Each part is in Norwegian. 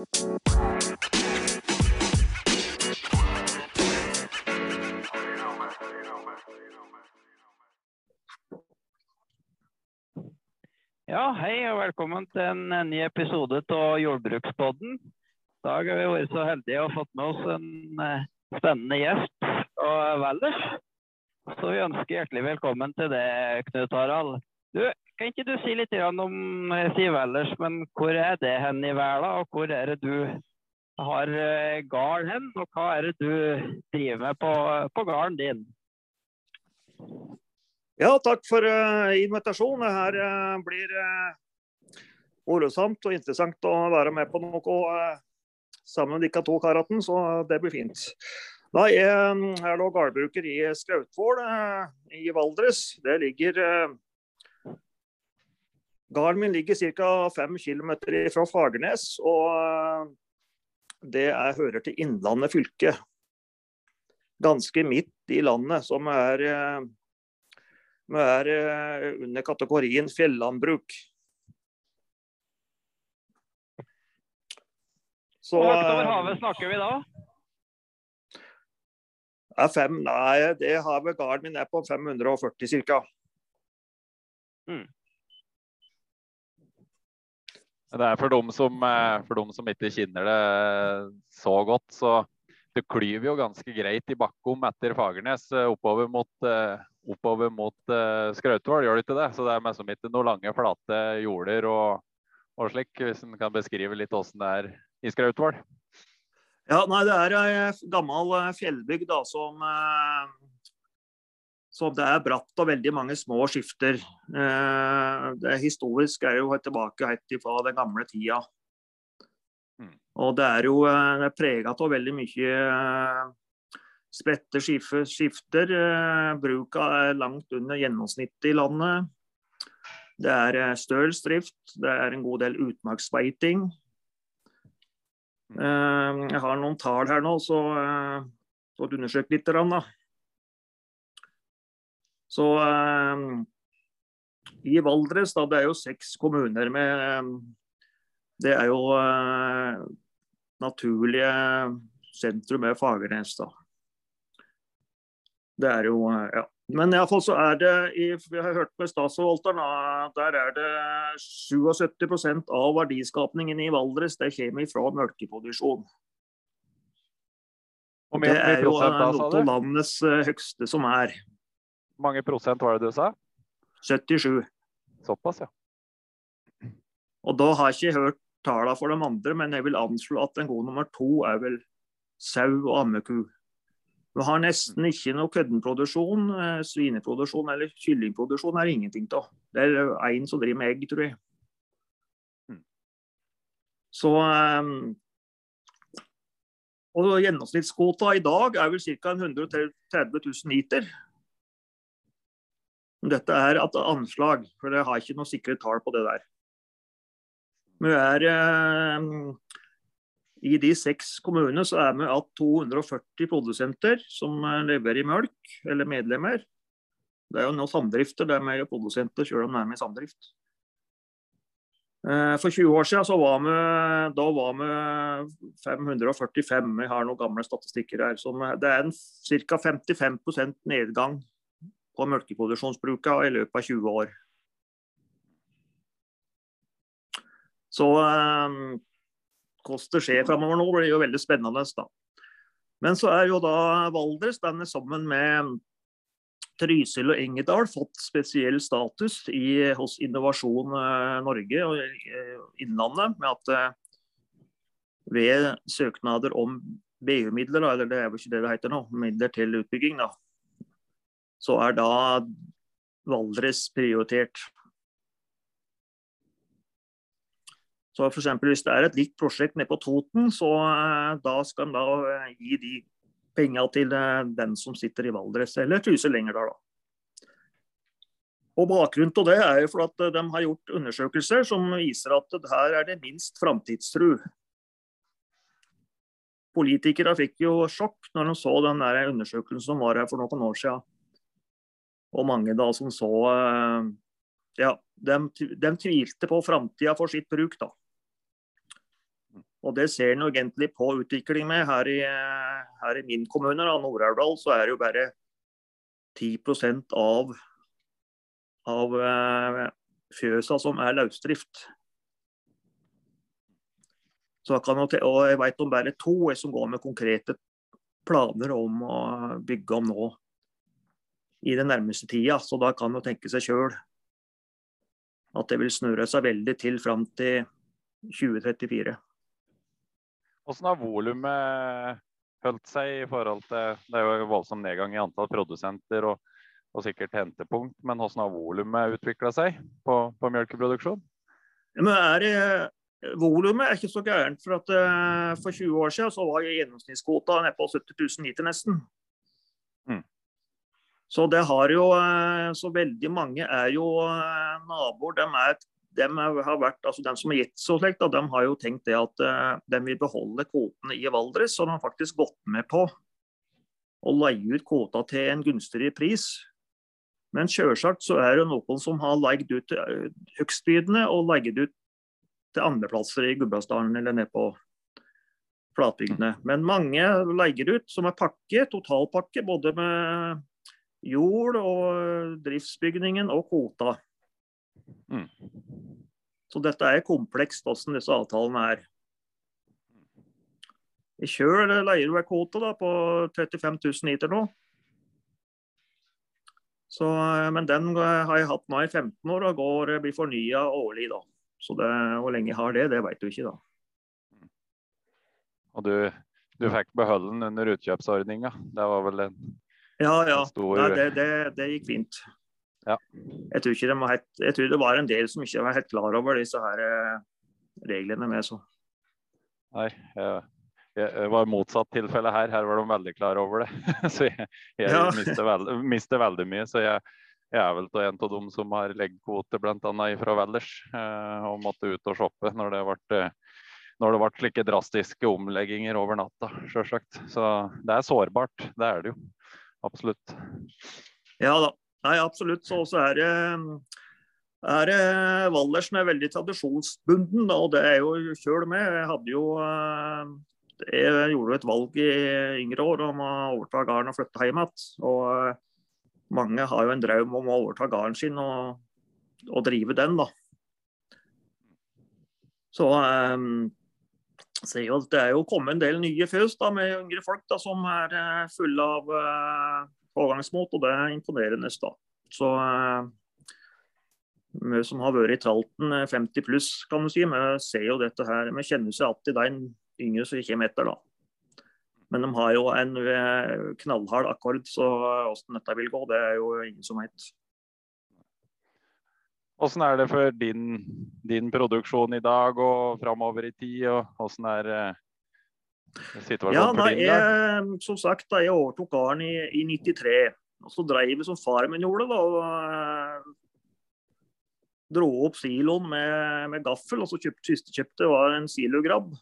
Ja, hei og velkommen til en eh, ny episode av Jordbrukspodden. I dag har vi vært så heldige å fått med oss en eh, spennende gjest fra Valdres. Så vi ønsker hjertelig velkommen til deg, Knut Harald. Du, kan ikke du si litt om jeg Ellers, men hvor er det hen i verden, og hvor er det du har gården garn hen, og hva er det du driver med på, på gården din? Ja, takk for uh, invitasjonen. Det her uh, blir uh, morsomt og interessant å være med på noe uh, sammen med dere to karatene, så det blir fint. Nei, jeg er gårdbruker i Skrautvål i Valdres. Det ligger Gården min ligger ca. 5 km fra Fagernes, og det er, hører til Innlandet fylke. Ganske midt i landet, som er er eh, under kategorien fjellandbruk. Så, Hvor høyt over havet snakker vi da? Er fem, nei, det havet gården min er på 540 ca. Mm. Det er for dem, som, eh, for dem som ikke kjenner det så godt, så det klyver jo ganske greit i bakkom etter Fagernes oppover mot oppover mot Skrautvål, gjør det ikke det? Så det er mest som ikke noen lange, flate jorder og, og slik, hvis en kan beskrive litt åssen det er i Skrautvål? Ja, nei, det er ei gammel eh, fjellbygd da, som, eh, som det er bratt og veldig mange små skifter. Det Historisk er jo tilbake helt fra den gamle tida. Mm. Og det er jo det prega av veldig mye Spredte skifter. Eh, bruka er langt under gjennomsnittet i landet. Det er eh, stølsdrift, det er en god del utmarksbeiting. Eh, jeg har noen tall her nå, så får du undersøke litt. Da. Så i Valdres, da, det er jo seks kommuner med Det er jo naturlige sentrum med Fagernes. da. Det er jo, eh, ja. Men iallfall så er det Vi har hørt med statsforvalteren der er det 77% av verdiskapningen i Valdres det kommer fra melkeproduksjon. Det er jo noe av landets eh, høyeste som er. Mange prosent var det du sa? 77. Såpass, ja. Og da har jeg ikke hørt tallene for de andre, men jeg vil anslå at en god nummer to er vel sau og ammeku. Vi har nesten ikke noe køddenproduksjon. Eh, svineproduksjon eller kyllingproduksjon er ingenting av. Det er én som driver med egg, tror jeg. Hmm. Så um, Og gjennomsnittskvota i dag er vel ca. 130 000 liter. Dette er et anslag, for jeg har ikke noe sikre tall på det der. Vi er eh, i de seks kommunene så er vi at 240 produsenter som eh, leverer melk, eller medlemmer. Det er jo noen samdrifter det er mer produsenter selv om de er med i samdrift. Eh, for 20 år siden så var vi, da var vi 545. Vi har noen gamle statistikker her. Så det er ca. 55% nedgang på melkeproduksjonsbruka i løpet av 20 år. Så eh, hvordan det skjer framover nå, blir jo veldig spennende. da. Men så er jo da Valdres den er sammen med Trysil og Engedal fått spesiell status i, hos Innovasjon eh, Norge og eh, Innlandet. med at eh, ved søknader om BU-midler, eller det er jo ikke det det heter nå, midler til utbygging, da, så er da Valdres prioritert. Så for eksempel, Hvis det er et likt prosjekt nede på Toten, så eh, da skal en eh, gi de penga til eh, den som sitter i Valdres, eller Truse lenger da. Og Bakgrunnen til det er jo for at de har gjort undersøkelser som viser at her er det minst framtidstru. Politikere fikk jo sjokk når de så den der undersøkelsen som var her for noen år siden. Og mange da som så Ja, de, de tvilte på framtida for sitt bruk, da. Og det ser en egentlig på utvikling med. Her i, her i min kommune, Nord-Aurdal, så er det jo bare 10% av, av uh, fjøsa som er løsdrift. Så kan og jeg vet om bare to som går med konkrete planer om å bygge om nå i den nærmeste tida. Så da kan man tenke seg sjøl at det vil snurre seg veldig til fram til 2034. Hvordan har volumet holdt seg i forhold til Det er jo en voldsom nedgang i antall produsenter og, og sikkert hentepunkt, men hvordan har volumet utvikla seg på, på melkeproduksjon? Men er, volumet er ikke så gærent. For, at, uh, for 20 år siden så var gjennomsnittskvota nede på 70 000 liter nesten. Så det har jo uh, Så veldig mange er jo uh, naboer. De er de, har vært, altså de som har gitt så slikt, de har jo tenkt det at uh, de vil beholde kvotene i Valdres. Så de har faktisk gått med på å leie ut kvota til en gunstigere pris. Men selvsagt så er det noen som har leid ut høgstbydende og leid ut til andreplasser i Gudbrandsdalen eller ned på flatbygdene. Men mange leier ut som er pakke, totalpakke, både med jord og driftsbygningen og kvota. Mm. Så dette er komplekst, hvordan disse avtalene er. I Kjøl leier du en kvote da, på 35 000 liter nå. Så, men den har jeg hatt nå i 15 år og går, blir fornya årlig. da. Så det, Hvor lenge jeg har det, det vet du ikke. da. Og du, du fikk beholde den under utkjøpsordninga? Det var vel en, ja, ja. Nei, det, det, det gikk fint. Ja. Jeg, tror de helt, jeg, tror det var en del som ikke var helt klar over disse her eh, reglene med. Så. Nei, jeg, jeg var motsatt tilfelle her. Her var de veldig klar over det. så jeg, jeg ja. mister, veld, mister, veldig mye. Så jeg, er vel til en av dem som har leggkvote bl.a. fra Valdres eh, og måtte ut og shoppe når det ble når det ble slike drastiske omlegginger over natta, sjølsagt. Så det er sårbart. Det er det jo. Absolutt. Ja da. Nei, absolutt. Så er det er Valdersen er veldig tradisjonsbunden, og det er jo sjøl med. Jeg hadde jo eh, jeg gjorde et valg i yngre år om å overta gården og flytte hjem igjen. Og eh, mange har jo en drøm om å overta gården sin og, og, drive den, da. Så um, ser jo at det er jo kommet en del nye fjøs da, med yngre folk da, som er fulle av uh, pågangsmot, og det er imponerende. da. Så vi som har vært i tralten 50 pluss, kan du si, vi ser jo dette her. Vi kjenner seg alltid den yngre som kommer etter, da. Men de har jo en knallhard akkord, så hvordan dette vil gå, det er jo ingen som vet. Hvordan er det for din, din, produksjon i dag og framover i tid? og hvordan er situasjonen ja, for din dag? Som sagt, da jeg overtok gården i, i 93, og så dreiv vi som faren min gjorde. da, og uh, Dro opp siloen med, med, gaffel, og så kjøpte kjøpte var en silograbb.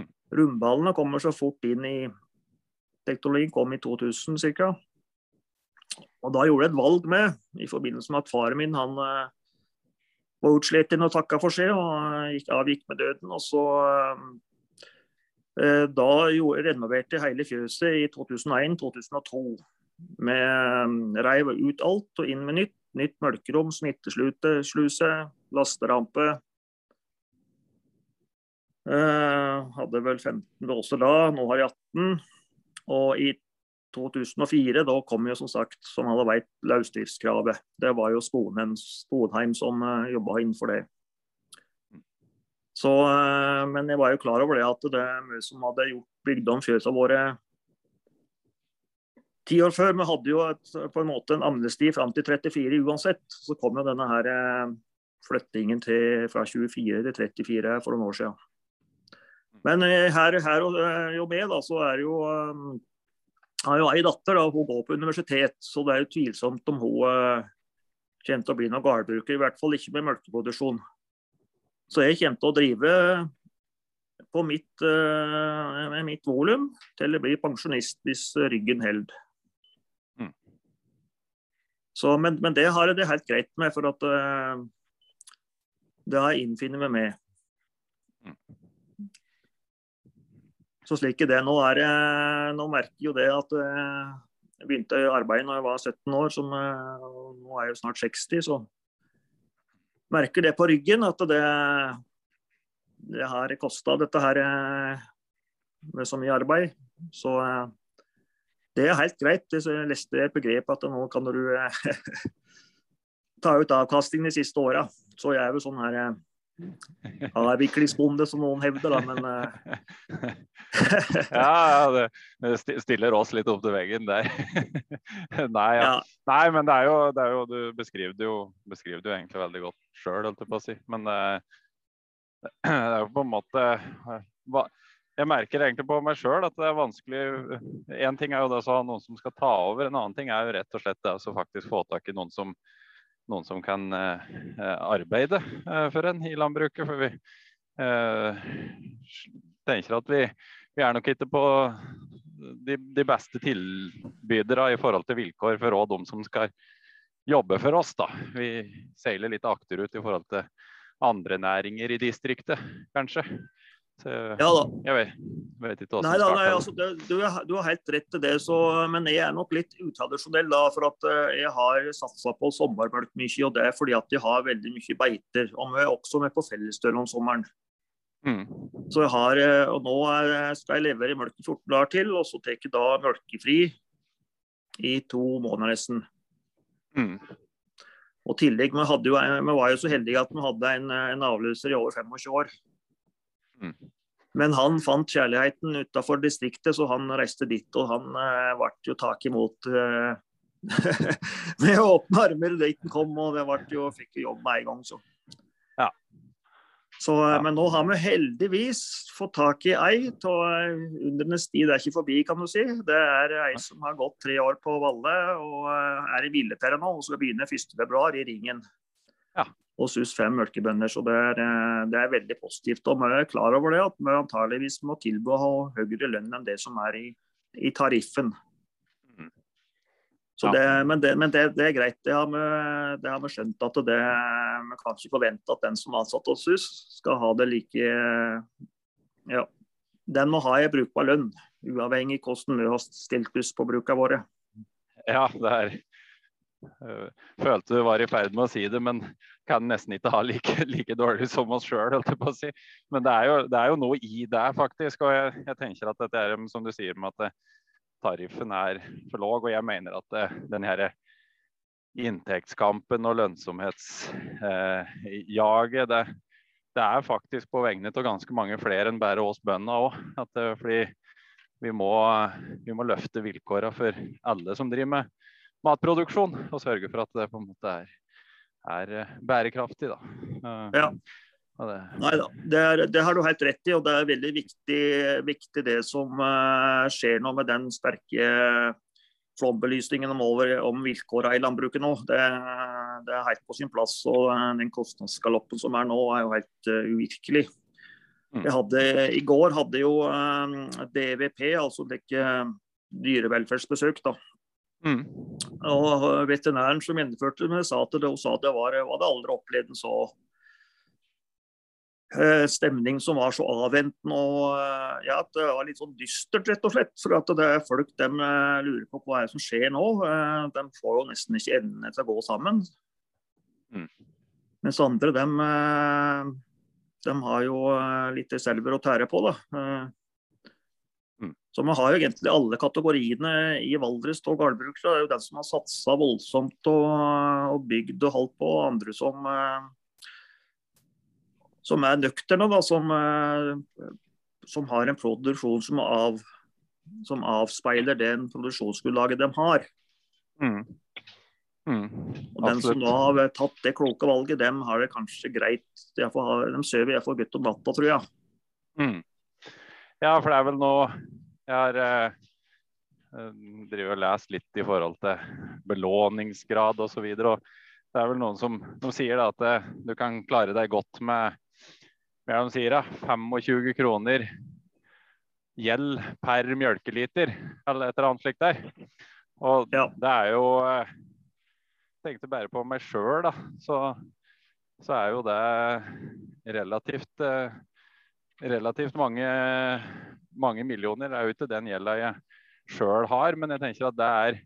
Mm. Rundballene kommer så fort inn i Teknologien kom i 2000 ca. Og da gjorde jeg et valg med, i forbindelse med at faren min han uh, var utsliten og takka for seg og gikk, avgikk med døden. Og så Eh, da renoverte hele fjøset i 2001-2002. Med mm, reiv ut alt og inn med nytt. Nytt mølkerom, smittesluse, lasterampe. Eh, hadde vel 15 låser da, nå har jeg 18. Og i 2004 da kom jo som sagt, som alle vet, løsdriftskravet. Det var jo Sponheim, Sponheim som uh, eh, jobba innenfor det. Så, uh, men jeg var jo klar over det at det vi som hadde gjort bygd om fjøsa våre ti år før. Vi hadde jo et, på en måte en amnesti fram til 34 uansett. Så kom jo denne her uh, flyttingen til, fra 24 til 34 for noen år siden. Men her, her og med, da, så er jo har jo ei datter, da, hun går på universitet, så det er jo tvilsomt om hun uh, kommer til å bli noen gårdbruker. I hvert fall ikke med melkeproduksjon. Så jeg kommer til å drive på mitt, med mitt volum til jeg blir pensjonist hvis ryggen holder. Mm. Men, men, det har jeg det helt greit med, for at uh, det har jeg innfunnet meg med. Så slik er det. Nå, er, nå merker jo det at jeg begynte arbeidet arbeid når jeg var 17 år, som nå er jeg jo snart 60. så merker det på ryggen at det, det har kosta dette her med så mye arbeid. Så det er helt greit. Jeg leste et begrep at nå kan du ta ut avkastningen de siste åra. Så jeg er jo sånn her avviklingsbonde, som noen hevder, da, men Ja, ja det stiller oss litt opp til veggen der. Nei, ja. Ja. Nei, men det er, jo, det er jo Du beskriver det jo, beskriver det jo egentlig veldig godt sjøl, holdt jeg på å si. Men uh, det er jo på en måte hva, jeg merker egentlig på meg sjøl at det er vanskelig Én ting er jo det å ha noen som skal ta over, en annen ting er jo rett og slett det å faktisk få tak i noen som, noen som kan eh, arbeide eh, for en i landbruket. For vi eh, tenker at vi, vi, er nok ikke på de, de beste tilbydere i forhold til vilkår for de som skal jobbe for oss. da. Vi seiler litt akterut i forhold til andre næringer i distriktet, kanskje. Så, ja da. Jeg vet, vet ikke nei, da, nei, altså, det, du, du, har helt rett til det, så, men jeg er nok litt utradisjonell. da, for at uh, Jeg har satsa på sommermelk mye, og det er fordi at de har veldig mye beiter. Og vi er også med på fellesdøl om sommeren. Mm. Så jeg har, uh, og Nå er, skal jeg levere melk i 14 dager til, og så tar jeg da melkefri i to måneder nesten. Mm. Og tillegg, vi, jo, vi, var jo så heldige at vi hadde en, en avløser i over 25 år. Mm. Men han fant kjærligheten utafor distriktet, så han reiste dit. Og han eh, ble jo tak imot eh, med åpne armer dit han kom, og det ble jo, fikk jo jobb med en gang. Så. Ja. Så, eh, ja. Men nå har vi heldigvis fått tak i ei av eh, undernes tid er ikke forbi, kan du si. Det er ei som har gått tre år på Valle og eh, er i hvilepære nå og skal begynne 1.2 i Ringen. Ja og SUS fem melkebønder. Så det er, eh, det er, veldig positivt. Og vi er klar over det, at vi antageligvis må tilby å ha høyere lønn enn det som er i, i tariffen. Mm. Så det, men, det, men det, det, er greit. Det har, vi, det har vi skjønt. at det, Vi kan ikke forvente at den som er ansatt hos SUS, skal ha det like ja, Den må ha en brukbar lønn, uavhengig av hvordan vi har stilt oss på brukene våre. Ja, det er følte du var i ferd med å si det, men kan nesten ikke ha like, like dårlig som oss sjøl. Si. Men det er, jo, det er, jo, noe i det, faktisk. Og jeg, jeg, tenker at dette er som du sier med at eh, tariffen er for låg. Og jeg mener at det, eh, den her inntektskampen og lønnsomhetsjaget, det, det, er faktisk på vegne av ganske mange flere enn bare oss bønder òg. Vi må, vi må løfte vilkårene for alle som driver med matproduksjon, og sørge for at det på en måte er, er eh, bærekraftig. Da. Eh, ja. Det. Nei da, det, det, har du helt rett i. og Det er veldig viktig, viktig det som uh, skjer nå med den sterke flombelysningen om, over, om vilkårene i landbruket nå. Det, det, er helt på sin plass. og Den kostnadsgaloppen som er nå, er jo helt uh, uvirkelig. Mm. Hadde, I går hadde jo uh, DVP, altså det dyrevelferdsbesøk, da, Mm. Og Veterinæren som gjennomførte det, sa at det, sa at det var, hadde aldri opplevd en så eh, stemning som var så avventende. og eh, ja, at Det var litt sånn dystert, rett og slett. For at det er folk de eh, lurer på hva er det som skjer nå. De får jo nesten ikke endene til å gå sammen. Mm. Mens andre, de, de har jo litt reserver å tære på. da. Så vi har jo egentlig alle kategoriene i Valdres og gårdbruk. Det er jo den som har satsa voldsomt og, og, bygd og holdt på, og andre som, eh, som er nøkterne, da, som, eh, som, har en produksjon som, av, som avspeiler den produksjonsgrunnlaget de har. Mm. Mm, og Den som da har tatt det kloke valget, dem har det kanskje greit. De sover iallfall godt om natta, tror jeg. Mm. Ja, for det er vel nå jeg har eh, eh og lest litt i forhold til belåningsgrad osv. Det er vel noen som sier da, at eh, du kan klare deg godt med, hva de sier, da, 25 kroner gjeld per mjølkeliter, eller et eller annet slikt der. Og ja. det er jo tenkte bare på meg sjøl, da. Så, så, er jo det relativt relativt mange, mange millioner. Det er jo ikke den gjelda jeg sjøl har, men jeg tenker at det er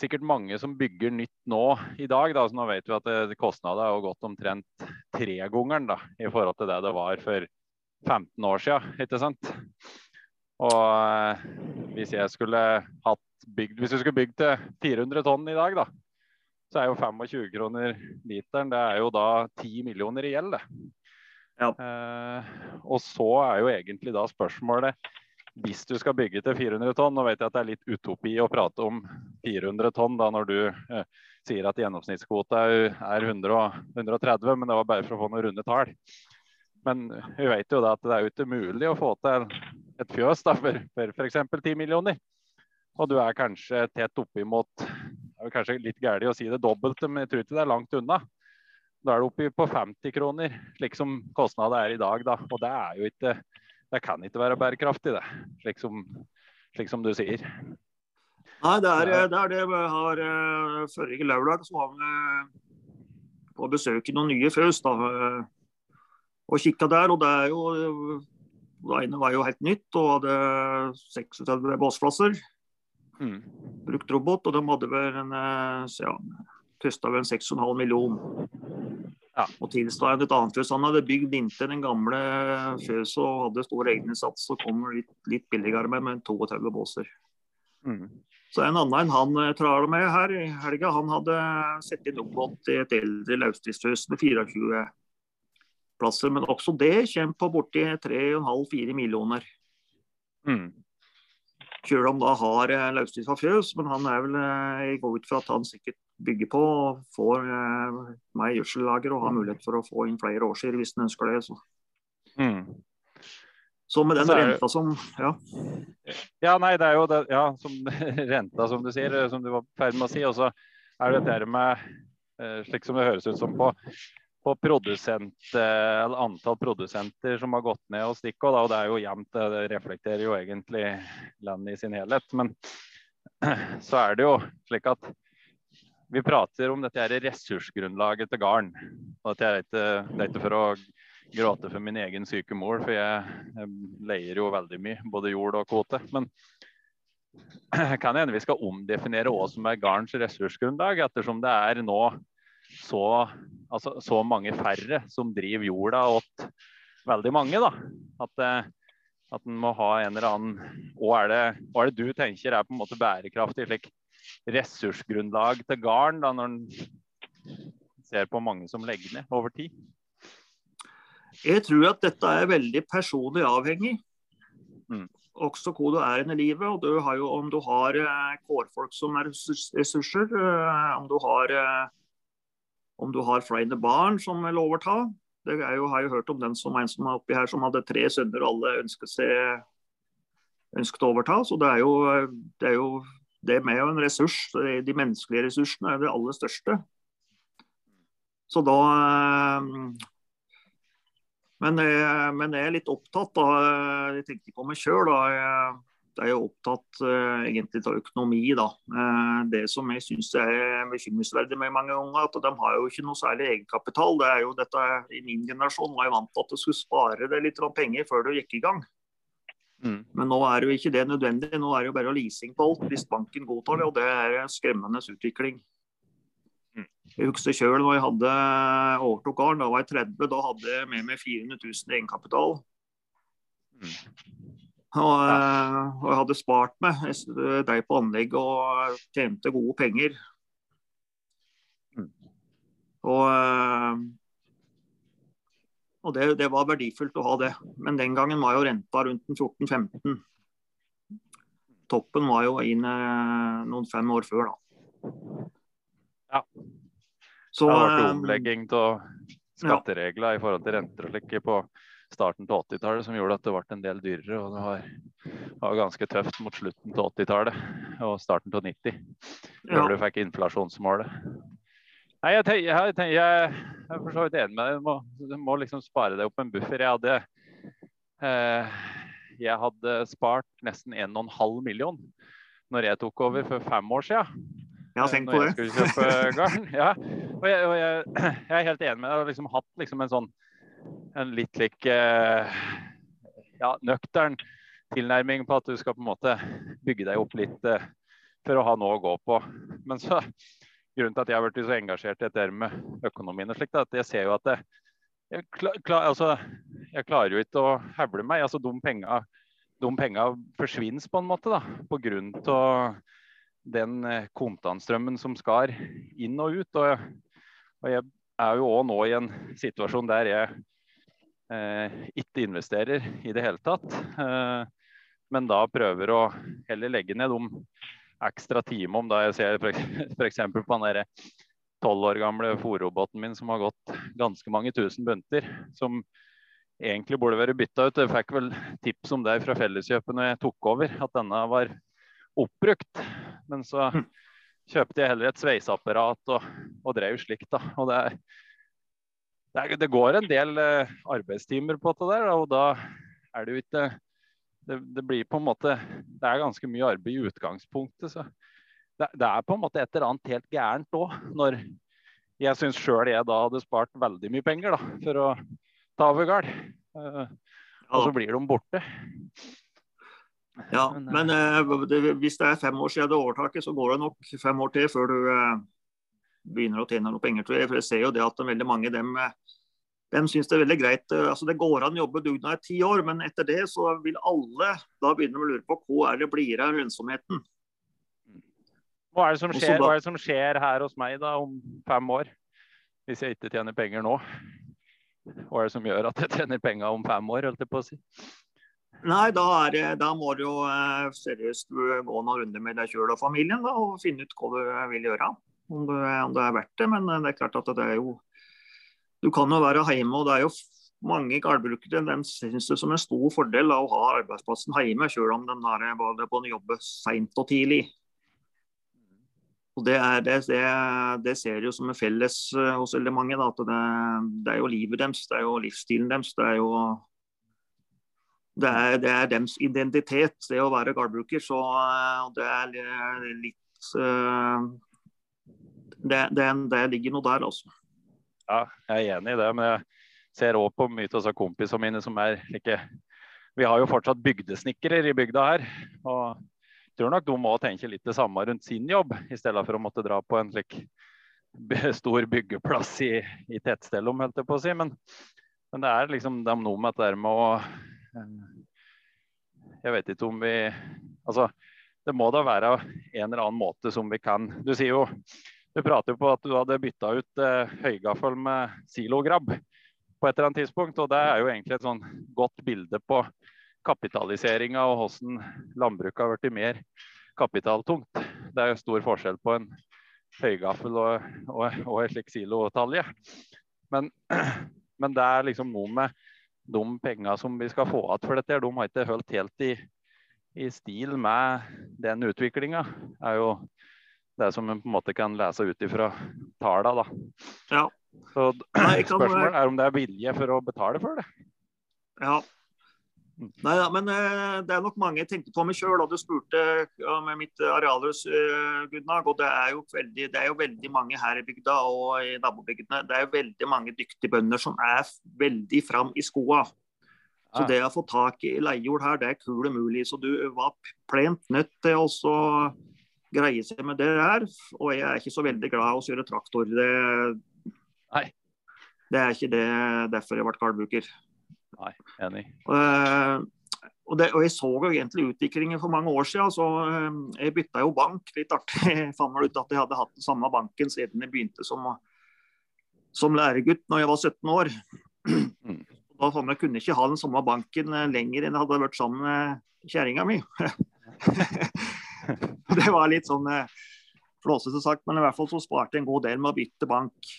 sikkert mange som bygger nytt nå i dag. Da. Så nå vet vi at kostnadene kostnaden har gått omtrent tregangeren i forhold til det det var for 15 år siden. Og eh, hvis jeg skulle hatt bygd Hvis vi skulle bygd til 400 tonn i dag, da, så er jo 25 kroner literen det er jo da 10 millioner i gjeld. Ja. Eh, og så er jo egentlig da spørsmålet hvis du skal bygge til 400 tonn, nå vet jeg at det er litt utopi å prate om 400 tonn da når du eh, sier at gjennomsnittskvota er 100 130, men det var bare for å få noen runde tall. Men vi vet jo da at det er jo ikke mulig å få til et fjøs da, for, for f.eks. 10 millioner. Og du er kanskje tett oppimot Det er kanskje litt galt å si det dobbelte, men jeg tror ikke det er langt unna. Da er det oppe på 50 kroner, slik som kostnaden er i dag. da, Og det er jo ikke det kan ikke være bærekraftig, det. Slik som, slik som du sier. Nei, det er det. Er det. Vi har uh, Forrige lørdag så var vi på besøk i noen nye fjøs da, og kikka der. og det er jo Det ene var jo helt nytt og hadde 36 båsplasser. Mm. Brukt robot, og de hadde vel en ja, kosta vel 6,5 millioner. Ja. Og tilsvarende et annet fjøs. Han hadde bygd inntil den gamle fjøset og hadde stor egeninnsats og kom litt, litt billigere med, med 32 båser. Mm. Så en annen han eh, trar med her i helga, han hadde sett inn oppgått i et eldre løsdriftsfjøs med 24 plasser. Men også det kommer på borti 3,5-4 millioner. Mm. Selv om da har eh, fra fjøs, men han er vel, eh, jeg går ut fra at han sikkert bygge på og får eh, meg gjødsellager og har mulighet for å få inn flere årsider hvis en ønsker det. Så. Mm. så med den så renta som ja. ja, nei, det er jo det, ja, som renta, som du sier, som du var i ferd med å si. Og så er det dette med, eh, slik som det høres ut som på, på produsent, eh, antall produsenter som har gått ned hos Stikkå. Og det er jo jevnt, det reflekterer jo egentlig landet i sin helhet. Men så er det jo slik at vi prater om dette her ressursgrunnlaget til garn. Og det er, det er ikke for å gråte for min egen syke mor, for jeg, jeg leier jo veldig mye, både jord og kvote. Men kan hende vi skal omdefinere hva som er garns ressursgrunnlag, ettersom det er nå så, altså, så mange færre som driver jorda åt veldig mange. da. At, eh, at en må ha en eller annen Hva er det, hva er det du tenker er på en måte bærekraftig? slik ressursgrunnlag til garn da, når en ser på mange som legger ned over tid? Jeg tror at dette er veldig personlig avhengig. Mm. Også hvor du er i livet. og du har jo, Om du har eh, kårfolk som er ressurser, eh, om du har, eh, om du har flere barn som vil overta. Det er jo, har jeg hørt om den som en som er oppi her som hadde tre sønner og alle ønsket, seg, ønsket å overta. Så det er jo, det er jo det med en ressurs, de menneskelige ressursene, er det aller største. Så da men jeg, men jeg er litt opptatt da, jeg tenker på meg sjøl. Jeg er jo opptatt egentlig av økonomi. da. Det som jeg syns er bekymringsverdig med mange unger, at de har jo ikke noe særlig egenkapital. Det er jo dette, I min generasjon var jeg vant til at du skulle spare deg litt penger før du gikk i gang. Mm. Men nå er jo ikke det nødvendig. Nå er det jo bare leasing på alt hvis banken godtar det. Og det er en skremmende utvikling. Mm. Jeg husker sjøl når jeg hadde overtok gården, da var jeg 30. Da hadde jeg med meg 400 000 i egenkapital. Mm. Og, ja. og, jeg hadde spart meg. Jeg drev på anlegg og tjente gode penger. Og og det, det, var verdifullt å ha det. Men den gangen var jo renta rundt 14-15. Toppen var jo inn eh, noen fem år før, da. Ja. Så, det har vært eh, omlegging av skatteregler ja. i forhold til renter og slikt på starten til 80-tallet som gjorde at det ble en del dyrere. Og det var, var ganske tøft mot slutten til 80-tallet og starten til 90. Før ja. du fikk inflasjonsmålet. Nei, jeg, tenker, jeg, tenker, jeg, jeg er for så vidt enig med deg. Du må, du må, liksom spare deg opp en buffer. Jeg hadde, eh, jeg hadde spart nesten 1,5 million når jeg tok over for fem år siden. Ja, tenkt på det. Når jeg skulle kjøpe garn. Ja. Og, jeg, og jeg, er helt enig med deg. Jeg har liksom hatt liksom en sånn en litt lik eh, ja, nøktern tilnærming på at du skal på en måte bygge deg opp litt eh, for å ha noe å gå på. Men så, grunnen til at jeg har blitt så engasjert i dette med økonomien, og slikt, at jeg ser jo at det, jeg, klar, klar, altså, jeg, klarer jo ikke å hevle meg. altså De penga, de forsvinner på en måte da, til den eh, kontantstrømmen som skal inn og ut. Og, og jeg er jo òg nå i en situasjon der jeg eh, ikke investerer i det hele tatt. Eh, men da prøver å heller legge ned de ekstra time om da jeg ser f.eks. på den tolv år gamle fòrroboten min som har gått ganske mange tusen bunter. Som egentlig burde være bytta ut. Jeg fikk vel tips om det fra Felleskjøpet når jeg tok over, at denne var oppbrukt. Men så hm. kjøpte jeg heller et sveiseapparat og, og drev slikt. da. Og det, det, det, går en del uh, arbeidstimer på det der, og da er det jo ikke det, det, blir på en måte Det er ganske mye arbeid i utgangspunktet. så det, det er på en måte et eller annet helt gærent òg. Når jeg syns sjøl jeg da hadde spart veldig mye penger da, for å ta over gard. Uh, og så blir de borte. Ja, men uh, hvis det er fem år siden du overtaket, så går det nok fem år til før du uh, begynner å tjene noe penger. For jeg ser jo det at veldig mange dem de syns det er veldig greit. Eh, altså Det går an å jobbe dugnad i ti år, men etter det så vil alle da begynne å lure på hva er det blir av lønnsomheten. Hva er, det som skjer, hva er det som skjer her hos meg da om fem år, hvis jeg ikke tjener penger nå? Hva er det som gjør at jeg tjener penger om fem år, holdt jeg på å si? Nei, da, det, da må du jo eh, seriøst gå noen runder med deg sjøl og familien da, og finne ut hva du vil gjøre. Om det, om det er verdt det. Men det er klart at det er jo du kan jo være hjemme, og det er jo mange gårdbrukere de syns det som en stor fordel av å ha arbeidsplassen hjemme, selv om de er både på en jobb seint og tidlig. Og det, er, det, det, det ser jo som en felles eh, hos veldig mange. Da, at det, det, er jo livet deres, det er jo livsstilen deres. Det er jo det er, det er deres identitet, det å være gårdbruker. Så eh, det er litt det, det, det, ligger noe der, altså. Ja, jeg er enig i det. Men jeg ser òg på mye av kompisene mine som er ikke Vi har jo fortsatt bygdesnekkere i bygda her. og jeg tror nok de må tenke litt det samme rundt sin jobb, i stedet for å måtte dra på en slik stor byggeplass i, i tettstedet, holdt jeg på å si. Men, men, det er liksom det er noe med det med å Jeg vet ikke om vi Altså, det må da være en eller annen måte som vi kan Du sier jo du prater jo på at du hadde bytta ut eh, høygaffel med silograb på et eller annet tidspunkt. Og det er jo egentlig et sånn godt bilde på kapitaliseringa og hvordan landbruket har blitt mer kapitaltungt. Det er jo stor forskjell på en høygaffel og, og, og en slik silotalje. Men, men, det er liksom noe med de pengene som vi skal få igjen for dette, de har ikke holdt helt i, i stil med den utviklinga. er jo det som en på en måte kan lese ut ifra tallene. Ja. Så spørsmålet er om det er vilje for å betale for det. Ja. Nei da, men uh, det er nok mange jeg tenkte på meg sjøl du spurte med mitt arealhus, uh, Gudnag. Og det er, veldig, det er, jo veldig, mange her i bygda og i nabobygdene. Det er jo veldig mange dyktige bønder som er veldig fram i skoa. Så det å få tak i leiejord her, det er kul mulig. Så du var plent nødt til å greie seg med det her. Og jeg er ikke så veldig glad i å kjøre traktor. Det, Nei. det er ikke det derfor jeg ble kardbruker. Nei, enig. Uh, og, det, og, jeg så jo egentlig utviklingen for mange år siden. Så uh, jeg bytta jo bank. Litt artig. Jeg fant ut at jeg hadde hatt den samme banken siden jeg begynte som, som læregutt når jeg var 17 år. Mm. Da fant jeg kunne ikke ha den samme banken eh, lenger enn jeg hadde vært sammen med kjerringa mi. det var litt sånn eh, flåsete sagt, men i hvert fall så sparte jeg en god del med å bytte bank.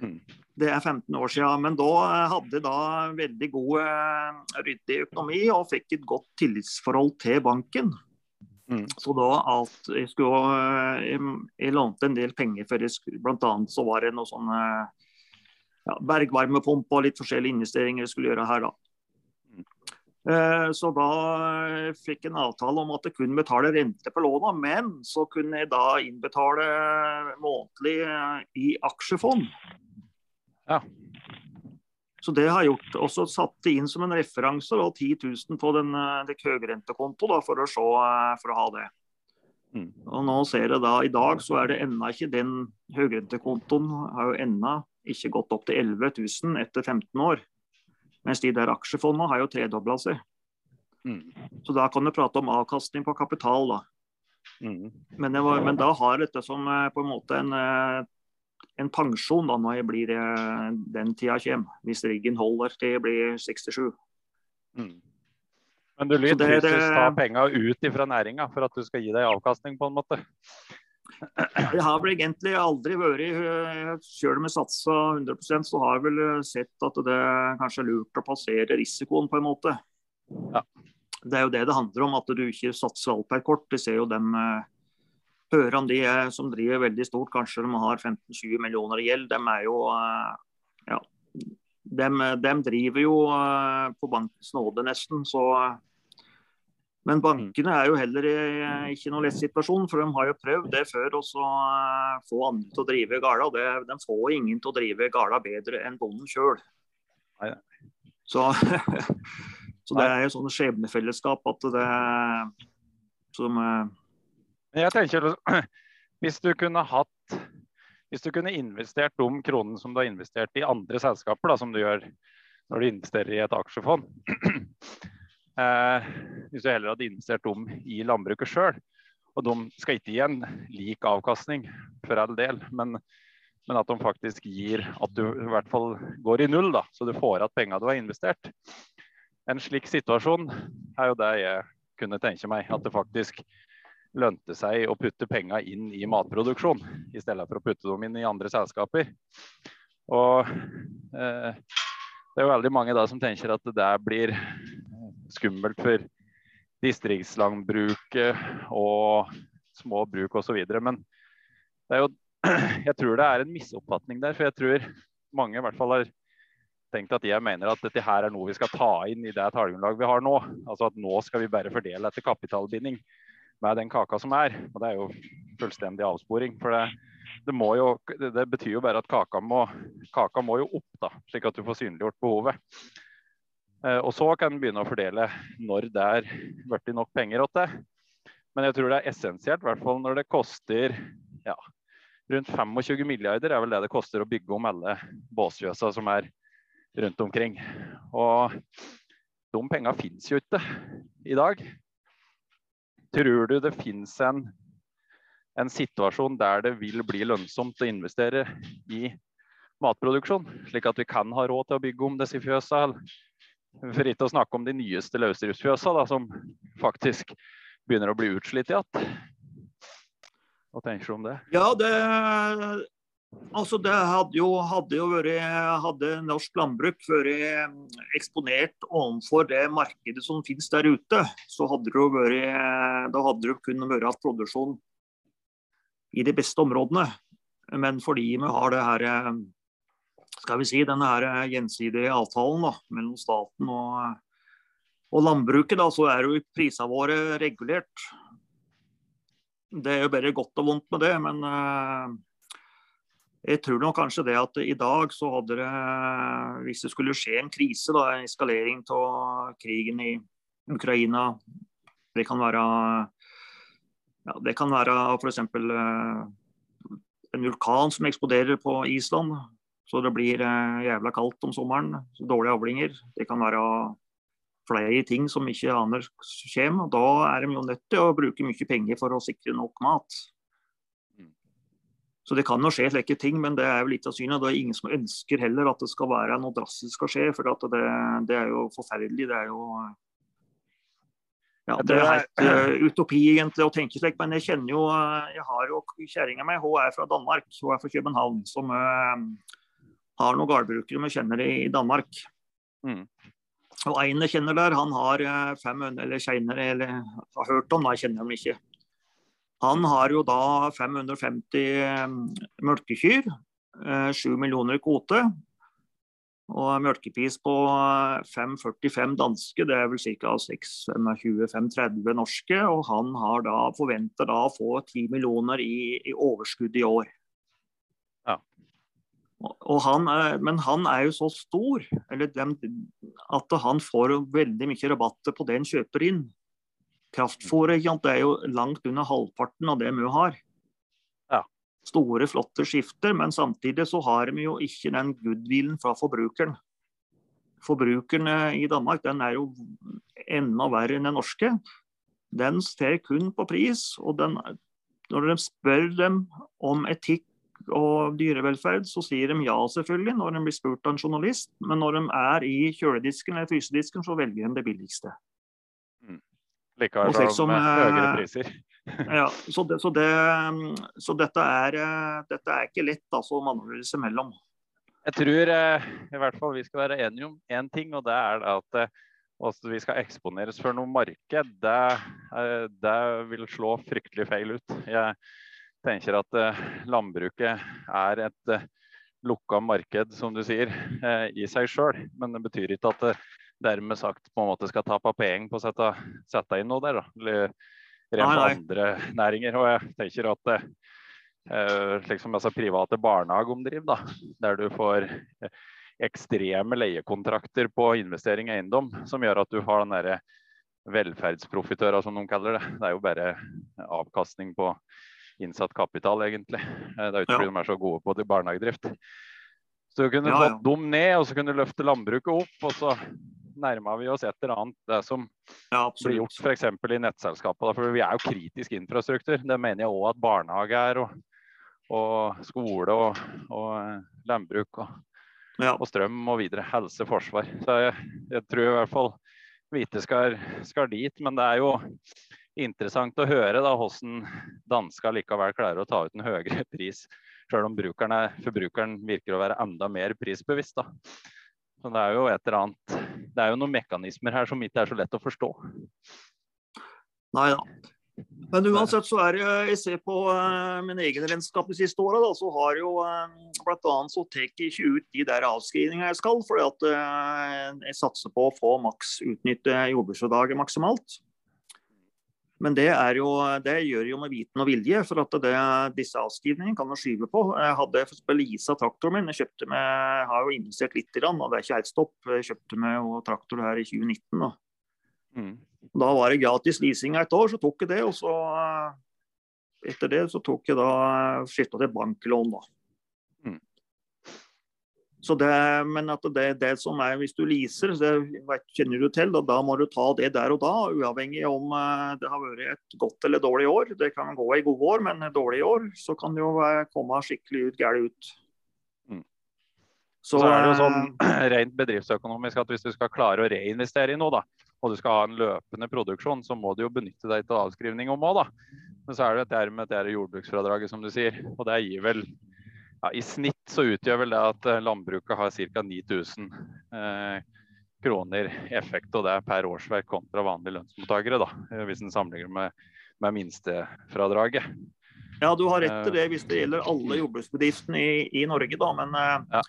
Mm. Det er 15 år siden, men da hadde jeg da veldig god eh, ryddig økonomi og fikk et godt tillitsforhold til banken. Mm. Så da alt jeg skulle jeg, jeg, lånte en del penger for jeg skulle, annet så var det noe sånn ja, bergvarmepumpe og litt forskjellige investeringer jeg skulle gjøre her da. Eh, så da eh, fikk jeg en avtale om at jeg kunne betale rente på lånet, men så kunne jeg da innbetale månedlig eh, i aksjefond. Ja. Så det har jeg gjort, Og så satt det inn som en referanse da, 10 000 på den, den høyrentekonto da, for, å se, for å ha det. Mm. Og nå ser jeg da, I dag så er det ennå ikke den høyrentekontoen har jo ennå ikke gått opp til 11 000 etter 15 år. Mens de der aksjefondene har jo tredobla seg. Mm. Så da kan du prate om avkastning på kapital. da. Mm. Men, var, men da har jeg dette som eh, på en måte en, eh, en pensjon da når jeg blir eh, den tida kommer. Hvis riggen holder til jeg blir 67. Mm. Men du lyder er, fysisk ta penga ut fra næringa for at du skal gi deg avkastning, på en måte? Jeg har vel egentlig aldri vært Sjøl om jeg satsa 100% så har jeg vel eh, sett at det kanskje er lurt å passere risikoen på en måte. Ja. Det er jo det det handler om, at du ikke satser alt per kort. Jeg ser jo dem Hører om de som driver veldig stort, kanskje de har 15-20 millioner i gjeld, dem er jo eh, ja, dem, dem driver jo eh, på bankens nåde, nesten. så men bankene er jo heller i- ikke noen lett situasjon, for de har jo prøvd det før å så, eh, få andre til å drive. Det, de får ingen til å drive gala bedre enn bonden sjøl. Så, så det er jo sånne skjebnefellesskap at det som eh, jeg tenker, hvis du kunne hatt hvis du kunne investert de kronene som du har investert i andre selskaper, da, som du gjør når du investerer i et aksjefond eh, Hvis du heller hadde investert dem i landbruket sjøl, og de skal ikke gi en lik avkastning for all del, men, men at de faktisk gir at du i hvert fall går i null, da, så du får igjen pengene du har investert. En slik situasjon er jo det jeg kunne tenke meg. At det faktisk lønte seg å putte penga inn i matproduksjon, i stedet for å putte dem inn i andre selskaper. Og eh, det er jo veldig mange da som tenker at det der blir skummelt for distriktslandbruket og små bruk osv. Men jo, jeg tror det er en misoppfatning der. For jeg tror mange i hvert fall har tenkt at jeg mener at dette her er noe vi skal ta inn i det tallgrunnlaget vi har nå. Altså at nå skal vi bare fordele etter kapitalbinding med den kaka som er. Og det er jo fullstendig avsporing. For det, det, jo, det betyr jo bare at kaka må, kaka må jo opp, da, slik at du får synliggjort behovet. Eh, og så kan en begynne å fordele når det er blitt nok penger til det. Men jeg tror det er essensielt, i hvert fall når det koster ja, rundt 25 milliarder er vel det det koster å bygge om alle båsfjøsa som er rundt omkring. Og de penga fins jo ikke i dag. Tror du det finnes en, en situasjon der det vil bli lønnsomt å investere i matproduksjon, slik at vi kan ha råd til å bygge om disse fjøsa? For ikke å snakke om de nyeste løsdriftsfjøsa, da, som faktisk begynner å bli utslitt igjen. Hva tenker du om det? Ja, det Altså, det hadde jo, hadde jo vært Hadde norsk landbruk vært eksponert overfor det markedet som finnes der ute, så hadde det jo vært Da hadde det kunnet vært hatt produksjon i de beste områdene. Men fordi vi har det her skal vi si, denne her gjensidige avtalen da, mellom staten og, og landbruket, da, så er jo prisene våre regulert. Det er jo bare godt og vondt med det, men uh, jeg tror nok kanskje det at i dag så hadde det, hvis det skulle skje en krise, da, en eskalering av krigen i Ukraina, det kan være ja, det kan være f.eks. En vulkan som eksploderer på Island. Så det blir uh, jævla kaldt om sommeren. Dårlige avlinger. Det kan være flere ting som ikke aner kommer. Da er de jo nødt til å bruke mye penger for å sikre nok mat. Så det kan jo skje slike ting, men det er jo litt av synet. Det er ingen som ønsker heller at det skal være noe drastisk skal skje, for det, det, er jo forferdelig. Det er jo ja, det er helt uh, utopi egentlig å tenke slik, men jeg kjenner jo Jeg har jo kjerringa mi, hun er fra Danmark. Hun er fra København. Som uh, har noen gårdbrukere vi kjenner i Danmark. Mm. Og en jeg kjenner der, han har 500, eller kjenner, eller har hørt om, da, jeg kjenner ham ikke. Han har jo da 550 melkekyr, 7 millioner i kvote. Og melkepris på 5,45 danske, det er vel ca. 6,25-5,30 norske. Og han har da, forventer da å få 10 millioner i, i overskudd i år. Han er, men han er jo så stor eller dem, at han får veldig mye rabatter på det han kjøper inn. Kraftfôret er jo langt under halvparten av det vi har. Ja. Store, flotte skifter, men samtidig så har vi jo ikke den goodwillen fra forbrukeren. Forbrukerne i Danmark den er jo enda verre enn den norske. Den ser kun på pris. og den, Når de spør dem om etikk og dyrevelferd, så sier de ja, selvfølgelig, når de blir spurt av en journalist. Men når de er i kjøledisken eller frysedisken, så velger de det billigste. Mm. Likevel som med høyere priser. ja, så, det, så, det, så dette, er, eh, dette, er, ikke lett altså, å manøvrere seg mellom. Jeg tror eh, i hvert fall vi skal være enige om én ting, og det er at eh, vi skal eksponeres for noe marked. Det, eh, det vil slå fryktelig feil ut. Jeg tenker at eh, landbruket er et eh, lukka marked, som du sier, eh, i seg sjøl. Men det betyr ikke at det dermed sagt på en måte skal ta penger på å sette, sette, inn noe der. Da. Eller rent andre næringer. Og jeg tenker at eh, liksom altså private barnehageomdriv, da, der du får ekstreme leiekontrakter på investering i eiendom, som gjør at du har den derre velferdsprofitører, som de kaller det. Det er jo bare avkastning på innsatt kapital, egentlig. Eh, det er ikke fordi ja. de er så gode på barnehagedrift. Så du kunne ja, fått dem ned, og så kunne du løfte landbruket opp. og så nærma vi oss et eller annet det som ja, blir gjort f.eks. i nettselskapet. For vi er jo kritisk infrastruktur. Det mener jeg òg at barnehage er. Og, og skole og, og eh, landbruk og, ja. og, strøm og videre. Helse, forsvar. Så jeg, jeg tror i hvert fall hvite skal, skal dit. Men det er jo interessant å høre da, hvordan danska likevel klarer å ta ut en høyere pris, selv om forbrukeren virker å være enda mer prisbevisst. Da. Så det er jo et eller annet, det er jo noen mekanismer her som ikke er så lett å forstå. Nei da. Men uansett så er det, jeg ser på uh, min egen regnskap de siste åra, så har jo uh, bl.a. så tar jeg ikke ut de der avskrivningene jeg skal, fordi at uh, jeg satser på å få maks utnytte jordbruksfradraget maksimalt. Men det, jo, det, gjør jo med viten og vilje, for at det, disse avskrivningene kan man skyve på. Jeg hadde for leasa traktoren min. Jeg kjøpte med, har jo investert litt og det er ikke helt stopp. Jeg kjøpte med traktor her i 2019. Da. Mm. da var det gratis leasing et år, så tok jeg det. Og så etter det så tok jeg da skifta til banklån, da. Så det, men at det, det som er hvis du leaser, det kjenner du til, da, da, må du ta det der og da. Uavhengig om uh, det har vært et godt eller dårlig år. Det kan gå i gode år, men dårlig år så kan det jo komme skikkelig ut galt ut. Mm. Så, så, er det jo sånn eh, rent bedriftsøkonomisk at hvis du skal klare å reinvestere i noe, da, og du skal ha en løpende produksjon, så må du jo benytte deg av avskrivning om òg, da. Men så er det dette med det jordbruksfradraget, som du sier. Og det gir vel ja, I snitt så utgjør vel det at eh, landbruket har ca. 9000 eh, kroner effekt og det er per årsverk kontra vanlige lønnsmottakere, da, eh, hvis en sammenligner med, med minstefradraget. Ja, du har rett til det hvis det gjelder alle jordbruksbedriftene i, i Norge, da. Men ja.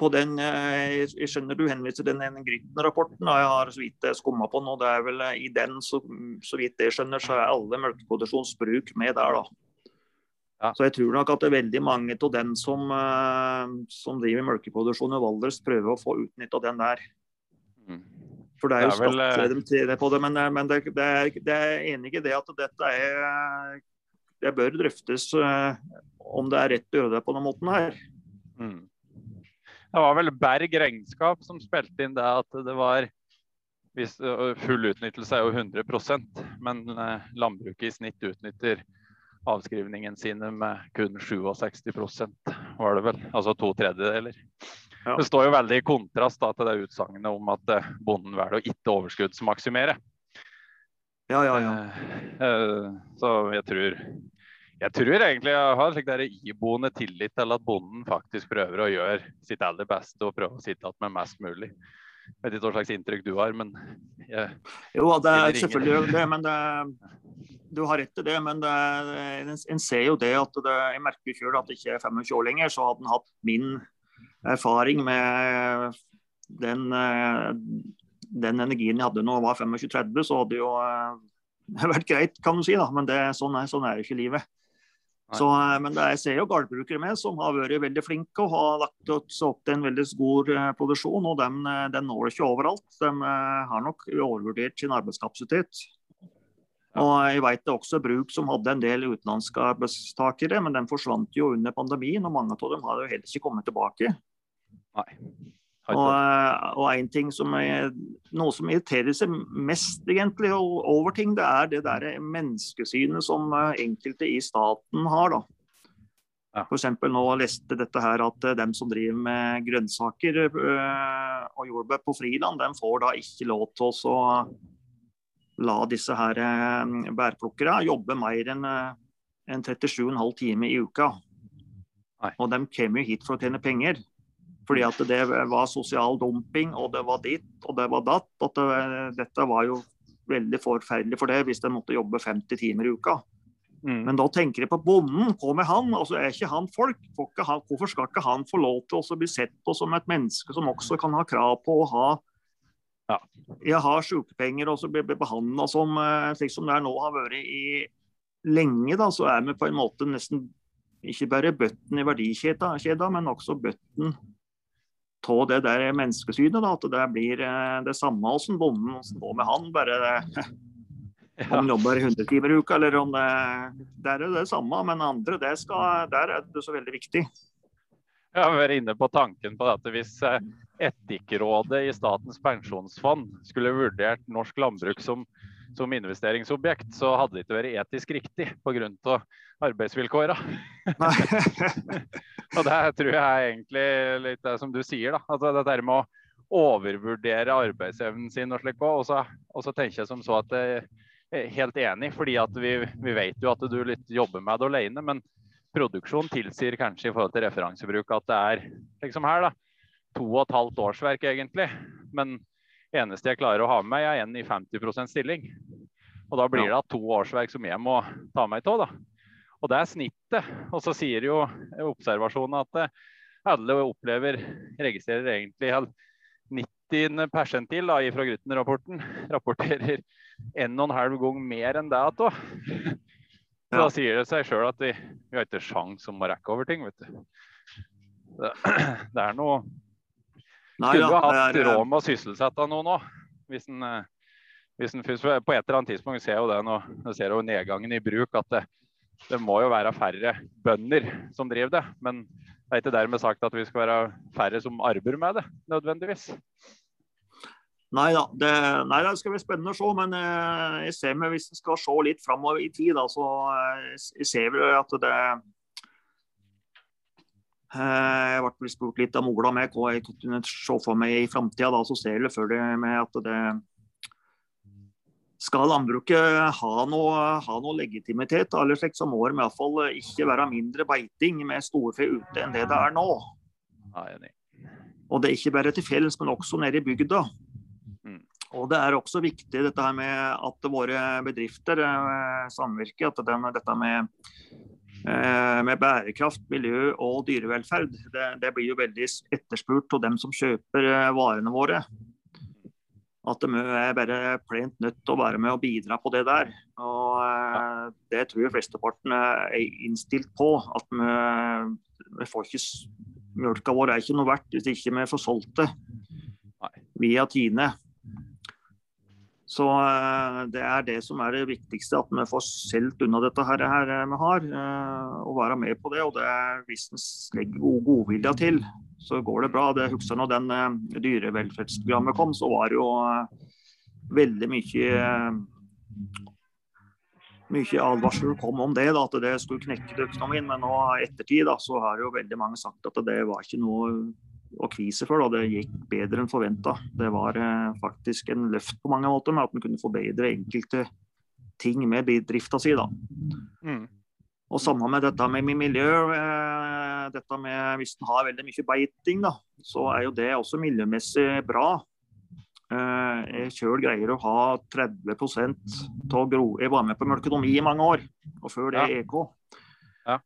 på den, jeg skjønner du henviser til den Grytten-rapporten. Jeg har så vidt skumma på og det er vel i den, så, så vidt jeg skjønner, så er alle melkeproduksjonsbruk med der, da. Ja. Så jeg tror nok at det er veldig mange av dem som, uh, som driver melkeproduksjon i Valdres, prøver å få utnytta den der. Mm. For det er jo skatt uh... på det. Men, eh, men det, det, er, det, er, enig i det at dette er Det bør drøftes om det er rett å gjøre det på den måten her. Mm. Det var vel Berg regnskap som spilte inn det at det var hvis, Full utnyttelse er jo 100% men landbruket i snitt utnytter avskrivningen sine med kun 67% var det vel. Altså to tredjedeler. Ja. Det står jo veldig i kontrast da, til det utsagnet om at eh, bonden velger å ikke overskuddsmaksimere. Ja, ja, ja. Eh, eh, så jeg tror jeg tror egentlig jeg har slik der iboende tillit til at bonden faktisk prøver å gjøre sitt aller beste og prøve å sitte igjen med mest mulig. Jeg vet ikke hva slags inntrykk du har, men jeg, Jo, det er selvfølgelig det, men det, du har rett i det, men det, en ser jo det at det, jeg merker selv at det ikke er 25 år lenger, så hadde en hatt min erfaring med den, den energien jeg hadde når jeg var 25-30, så hadde det jo vært greit, kan du si. da, Men det, sånn, er, sånn er ikke livet. Så, eh, men det, jeg ser jo gårdbrukere med som har vært veldig flinke og har lagt opp til en veldig god eh, produksjon. og Den, den når ikke overalt. De har nok overvurdert sin arbeidskapasitet. Og Jeg vet det også bruk som hadde en del utenlandske arbeidstakere, men den forsvant jo under pandemien. og Mange av dem har jo heller ikke kommet tilbake. Nei. Og, og en ting som er, Noe som irriterer seg mest egentlig over ting, det er det der menneskesynet som enkelte i staten har. da. Ja. F.eks. nå leste dette her at dem som driver med grønnsaker og jordbær på friland, dem får da ikke lov til å la disse her bærplukkere jobbe mer enn en 37,5 timer i uka. Nei. Og de kommer jo hit for å tjene penger. Fordi at det var sosial dumping, og det var ditt og det var datt. At det, dette var jo veldig forferdelig for det hvis en måtte jobbe 50 timer i uka. Mm. Men da tenker jeg på bonden. Hva med han? Altså, er ikke han folk? Hvorfor skal ikke han få lov til å bli sett på som et menneske som også kan ha krav på å ha ja. Jeg har sykepenger og så blir behandla som eh, slik som det er nå har vært i lenge. da, Så er vi på en måte nesten ikke bare bøtten i verdikjeda, men også bøtten av det der menneskesynet. Da, at det blir eh, det samme som bonden som går med han. bare det, om han jobber 100 timer i uka, eller om det, Der er det samme. Men andre, det skal, der er det så veldig viktig. Jeg har vært inne på tanken på at hvis eh, Etikkrådet i Statens pensjonsfond skulle vurdert norsk landbruk som, som investeringsobjekt, så hadde det ikke vært etisk riktig pga. arbeidsvilkåra. og det tror jeg er egentlig litt det som du sier, da. Altså det der med å overvurdere arbeidsevnen sin og slik òg. Og, og, så tenker jeg som så at jeg er helt enig, fordi at vi, vi vet jo at du litt jobber med det alene. Men produksjon tilsier kanskje i forhold til referansebruk at det er liksom her, da. To og et halvt årsverk egentlig. Men eneste jeg klarer å ha med meg, er en i 50% stilling. Og da blir det to årsverk som jeg må ta meg av. Og det er snittet. Og så sier jo observasjonen at eh, alle opplever, registrerer egentlig 90 persentil da, fra Grytten-rapporten rapporterer en og en halv gang mer enn det igjen. Så da sier det seg sjøl at vi, vi, har ikke sjans om å rekke over ting, vet du. Det, det er noe Nei, Skulle ja, hatt er, råd med å sysselsette noen òg. Hvis en, eh, hvis en, på et eller annet tidspunkt ser jo det nå, ser jo nedgangen i bruk at det, det må jo være færre bønder som driver det. Men det er ikke dermed sagt at vi skal være færre som arbeider med det, nødvendigvis. Nei da, det, nei, det skal bli spennende å se. Men eh, jeg ser meg, hvis vi skal se litt framover i tid, da, så eh, jeg ser vi at det eh, Jeg ble spurt litt av Mola med hva jeg kunne se for meg i framtida. Så ser jeg selvfølgelig meg at det skal landbruket ha noe, ha noe legitimitet, eller slik, så må det i hvert fall ikke være mindre beiting med storfe ute enn det det er nå. Og det er ikke bare til fjells, men også nede i bygda. Mm. Og Det er også viktig dette her med at våre bedrifter eh, samvirker. at den, Dette med, eh, med, bærekraft, miljø og dyrevelferd det, det blir jo veldig etterspurt av dem som kjøper eh, varene våre at de er bare plent nødt til å være med og bidra på det der. Og eh, Det tror jeg flesteparten er innstilt på. At vi, vi får ikke Mjølka vår er ikke noe verdt hvis ikke vi får solgt det via Tine. Så eh, det er det som er det viktigste, at vi får solgt unna dette her, her vi har. Eh, og være med på det. Og det er hvis en legger god godvilja til, så går det bra. Det husker når den uh, dyrevelferdsprogrammet kom, så var det jo veldig mye mye advarsler kom om det, da, at det skulle knekke økonomien. Men nå ettertid da, så har jo veldig mange sagt at det var ikke noe å kvise for. Da. Det gikk bedre enn forventa. Det var eh, faktisk en løft på mange måter med at en kunne forbedre enkelte ting med drifta si. Da. Mm. Og samme med dette med miljø. Eh, dette med Hvis en har veldig mye beiting, da, så er jo det også miljømessig bra. Eh, sjøl greier å ha 30 av gro... Jeg var med på mølkonomi i mange år, og før det ja. EK. Ja.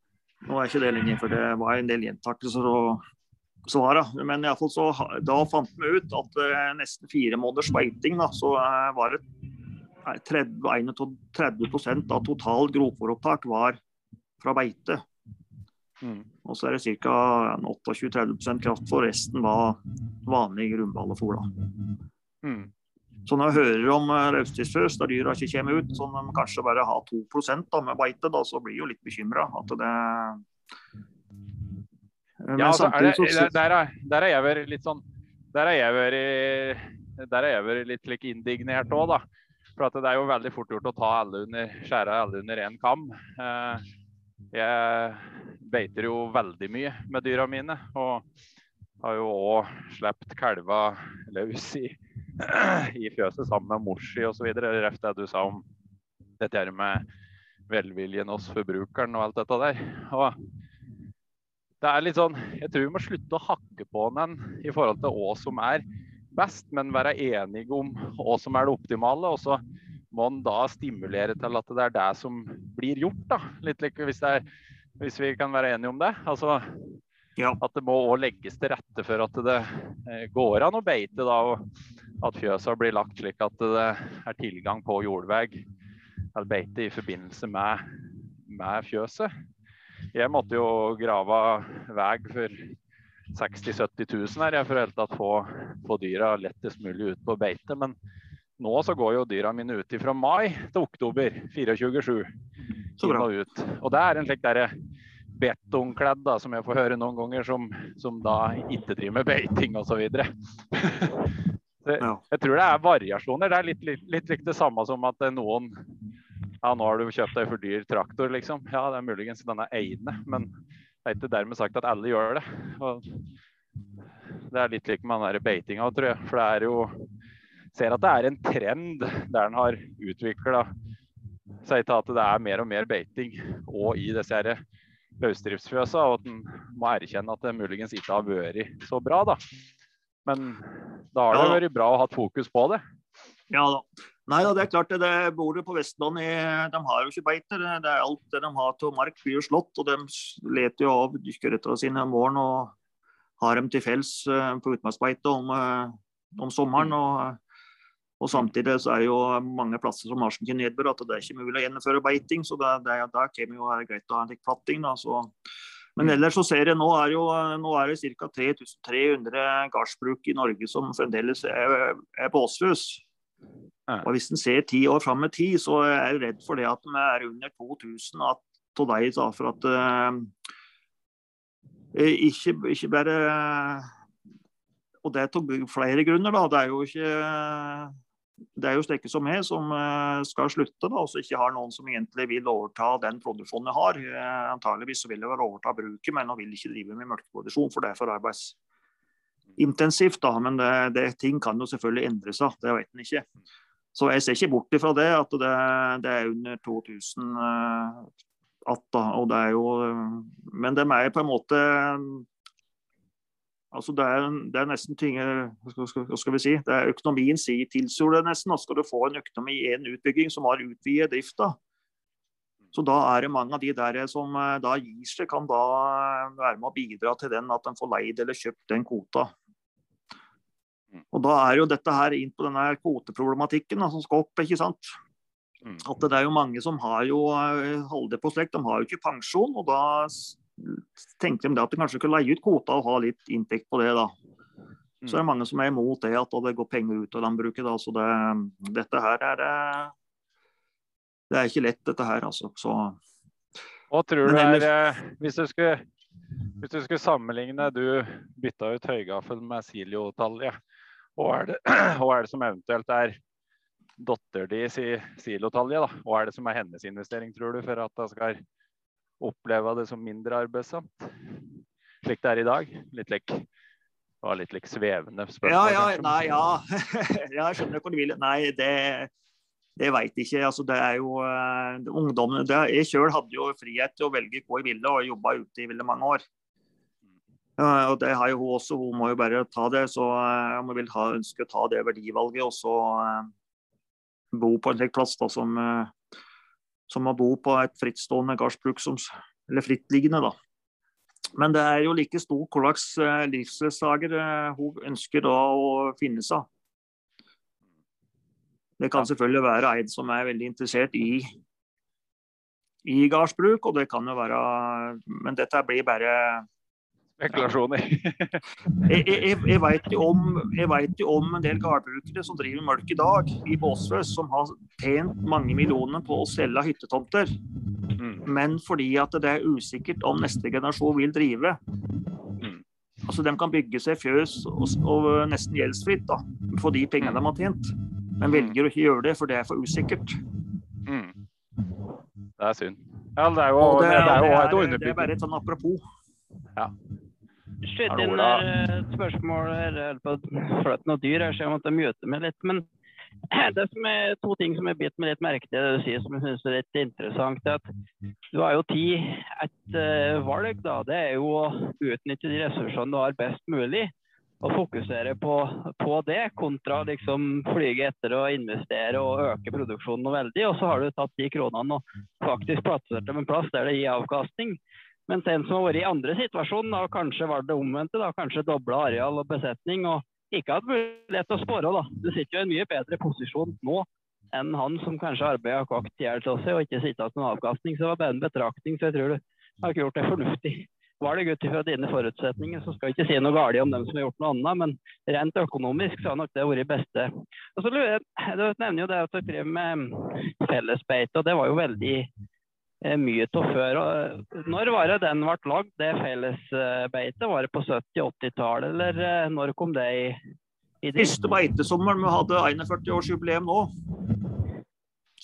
Nå er ikke det lenger, for det var en del gjentakelser og svaret. Men i fall så, da fant vi ut at uh, nesten fire måneders beiting, da, så uh, var det 30, 30% av total grovfòropptak var fra beite. Mm. Og så er det ca. 28-30 kraftfôr. Resten var vanlig grunnballefôr. Mm. Så når jeg hører om uh, løstidsfjøs der dyra ikke kommer ut, så de kanskje bare har 2 da, med beite, da, så blir jeg jo litt bekymra. At det Men Ja, altså, er det, så der, er, der er, jeg vel litt sånn Der er jeg vel, Der er jeg vel litt like, indignert òg, da. For at det er jo veldig fort gjort å ta alle under, skjære alle under én kam. Eh, jeg beiter jo veldig mye med dyra mine. Og har jo òg sluppet kalva løs i, i fjøset sammen med morsi osv. Ref det du sa om dette her med velviljen hos forbrukeren og alt dette der. Og det er litt sånn Jeg tror vi må slutte å hakke på den i forhold til hva som er best, men være enige om hva som er det optimale. Og så må en da stimulere til at det er det som blir gjort. da, litt like hvis, er, hvis vi kan være enige om det. Altså Ja. At det må òg legges til rette for at det eh, går an å beite. da, og At fjøsa blir lagt slik at det er tilgang på jordvei eller beite i forbindelse med, med fjøset. Jeg måtte jo grave vei for 60 000-70 000 her jeg for helt tatt få, få dyra lettest mulig ut på beite. Men nå så går jo dyra mine ut fra mai til oktober 24-7. Så bra. og ut. Og det er en slik derre betongkledd da, som jeg får høre noen ganger, som, som da ikke driver med beiting osv. Jeg tror det er variasjoner. Det er litt, litt, litt litt det samme som at noen Ja, nå har du kjøpt deg for dyr traktor, liksom. Ja, det er muligens denne ene, men det er ikke dermed sagt at alle gjør det. Og det er litt like med den beitinga, tror jeg. For det er jo Ser at det er en trend der en har utvikla seg til at det er mer og mer beiting og i disse her løsdriftsfjøsa, og at en må erkjenne at det muligens ikke har vært så bra, da. Men da har det vært bra å ha fokus på det. Ja da. Nei da, det er klart det, det bor du på Vestlandet. De har jo ikke beiter. Det det er alt det de har til mark blir jo slått. Og de leter jo av dykkerrettene sine om våren og har dem til fells eh, på utmarksbeite om, eh, om sommeren. Og, og samtidig så er det jo mange plasser som har så mye nedbør at det er ikke mulig å gjennomføre beiting. Så det, det, der kommer jo være greit å ha en litt platting. Da, så. Men ellers så ser jeg nå er, jo, nå er det ca. 3300 gardsbruk i Norge som fremdeles er, er båsfjøs. Og Hvis en ser ti år fram i tid, så er jeg redd for det at vi er under 2000 av deg. da, For at uh, ikke, ikke bare Og det er flere grunner. da, Det er jo ikke det er jo slike som meg som eh, skal slutte, da, og som ikke har noen som egentlig vil overta den produksjonen jeg har. Antageligvis så vil jeg vel overta bruket, men jeg vil ikke drive med melkeproduksjon, for det er for arbeidsintensivt. da, Men det, det, ting kan jo selvfølgelig endre seg, det vet en ikke. Så jeg ser ikke bort ifra det, at det, det er under 2000 eh, da, og det er jo Men de er på en måte Altså det, er, det er nesten ting hva skal, skal vi si, det er Økonomien sier tilsier det nesten. Da skal du få en økonomi i en utbygging som har utvidet drifta. Så da er det mange av de der som eh, da gir seg, kan da være med å bidra til den at en får leid eller kjøpt den kvota. Og da er jo dette her inn på denne kvoteproblematikken da, som skal opp, ikke sant. Mm. At det er jo mange som har jo eh, holder på slekt, de har jo ikke pensjon. og da tenker de det at de kanskje kan leie ut kvota og ha litt inntekt på det. da. Så er det mange som er imot det, at det går penger ut av landbruket. da, så det, Dette her er eh, Det er ikke lett, dette her. altså. Så, Hva tror du er eh, hvis, du skulle, hvis du skulle sammenligne Du bytta ut høygaffel med silotalje. Hva er, det, hva er det som eventuelt er datter di si silotalje? da? Hva er det som er hennes investering, tror du, for at hun skal oppleve det som mindre arbeidsomt? Slik det er i dag? Litt lik, det var litt lik svevende spørsmål. ja, ja, kanskje, nei, ja. ja, jeg skjønner hvor du vil. Nei, det, det veit ikke. Altså, det er jo uh, ungdommen det, Jeg sjøl hadde jo frihet til å velge hvor jeg ville, og jobba ute i veldig mange år. Ja, og det har jo hun også. Hun må jo bare ta det. Så uh, hun vil ha, ønske å ta det verdivalget og så uh, bo på en slik plass da, som, uh, som å bo på et frittstående gardsbruk som Eller frittliggende, da. Men det er jo like stor hva slags uh, livsledsager uh, hun ønsker da å finne seg. Det kan selvfølgelig være en som er veldig interessert i i gardsbruk, og det kan jo være Men dette blir bare Spekulasjoner. Jeg, jeg, jeg vet jo jo om en del gårdbrukere som driver melk i dag i Båsfjøs, som har tjent mange millioner på å selge hyttetomter. Mm. Men fordi at det er usikkert om neste generasjon vil drive. Mm. Altså De kan bygge seg fjøs og, og nesten gjeldsfritt da, for de pengene de har tjent. Men velger å ikke gjøre det, for det er for usikkert. Mm. Det er synd. Ja, det er jo, Og det, det, er jo det, er, det er bare et sånn apropos. Skyte inn et spørsmål her, jeg holder på å fløte noe dyr ser så jeg mute meg litt. Men det som er to ting som jeg biter meg litt merke til det du sier, som jeg syns er litt interessant, er at du har jo tid et eh, valg, da. Det er jo å utnytte de ressursene du har best mulig. Og fokusere på, på det, kontra liksom flyge etter å investere og øke produksjonen veldig. Og så har du tatt de kronene og faktisk plassert dem en plass der det gir avkastning. Mens en som har vært i andre situasjonen, og kanskje var det omvendte, da, kanskje dobla areal og besetning, og ikke hatt mulighet til å spåre, da. Du sitter jo i en mye bedre posisjon nå enn han som kanskje arbeider kokt i hjel til seg og ikke sitter igjen noen avkastning. Så det var bare en betraktning, så jeg tror du har ikke gjort det fornuftig Var det ut fra dine forutsetninger. Så skal jeg ikke si noe galt om dem som har gjort noe annet, men rent økonomisk så har nok det vært beste. Og så lurer jeg, Du nevner jo det at dere driver med fellesbeite, og det var jo veldig mye av før. Og når var det den ble lagd, det fellesbeitet? Var det på 70-80-tallet, eller eh, når kom det i, i det? Siste beitesommeren vi hadde 41-årsjubileum nå.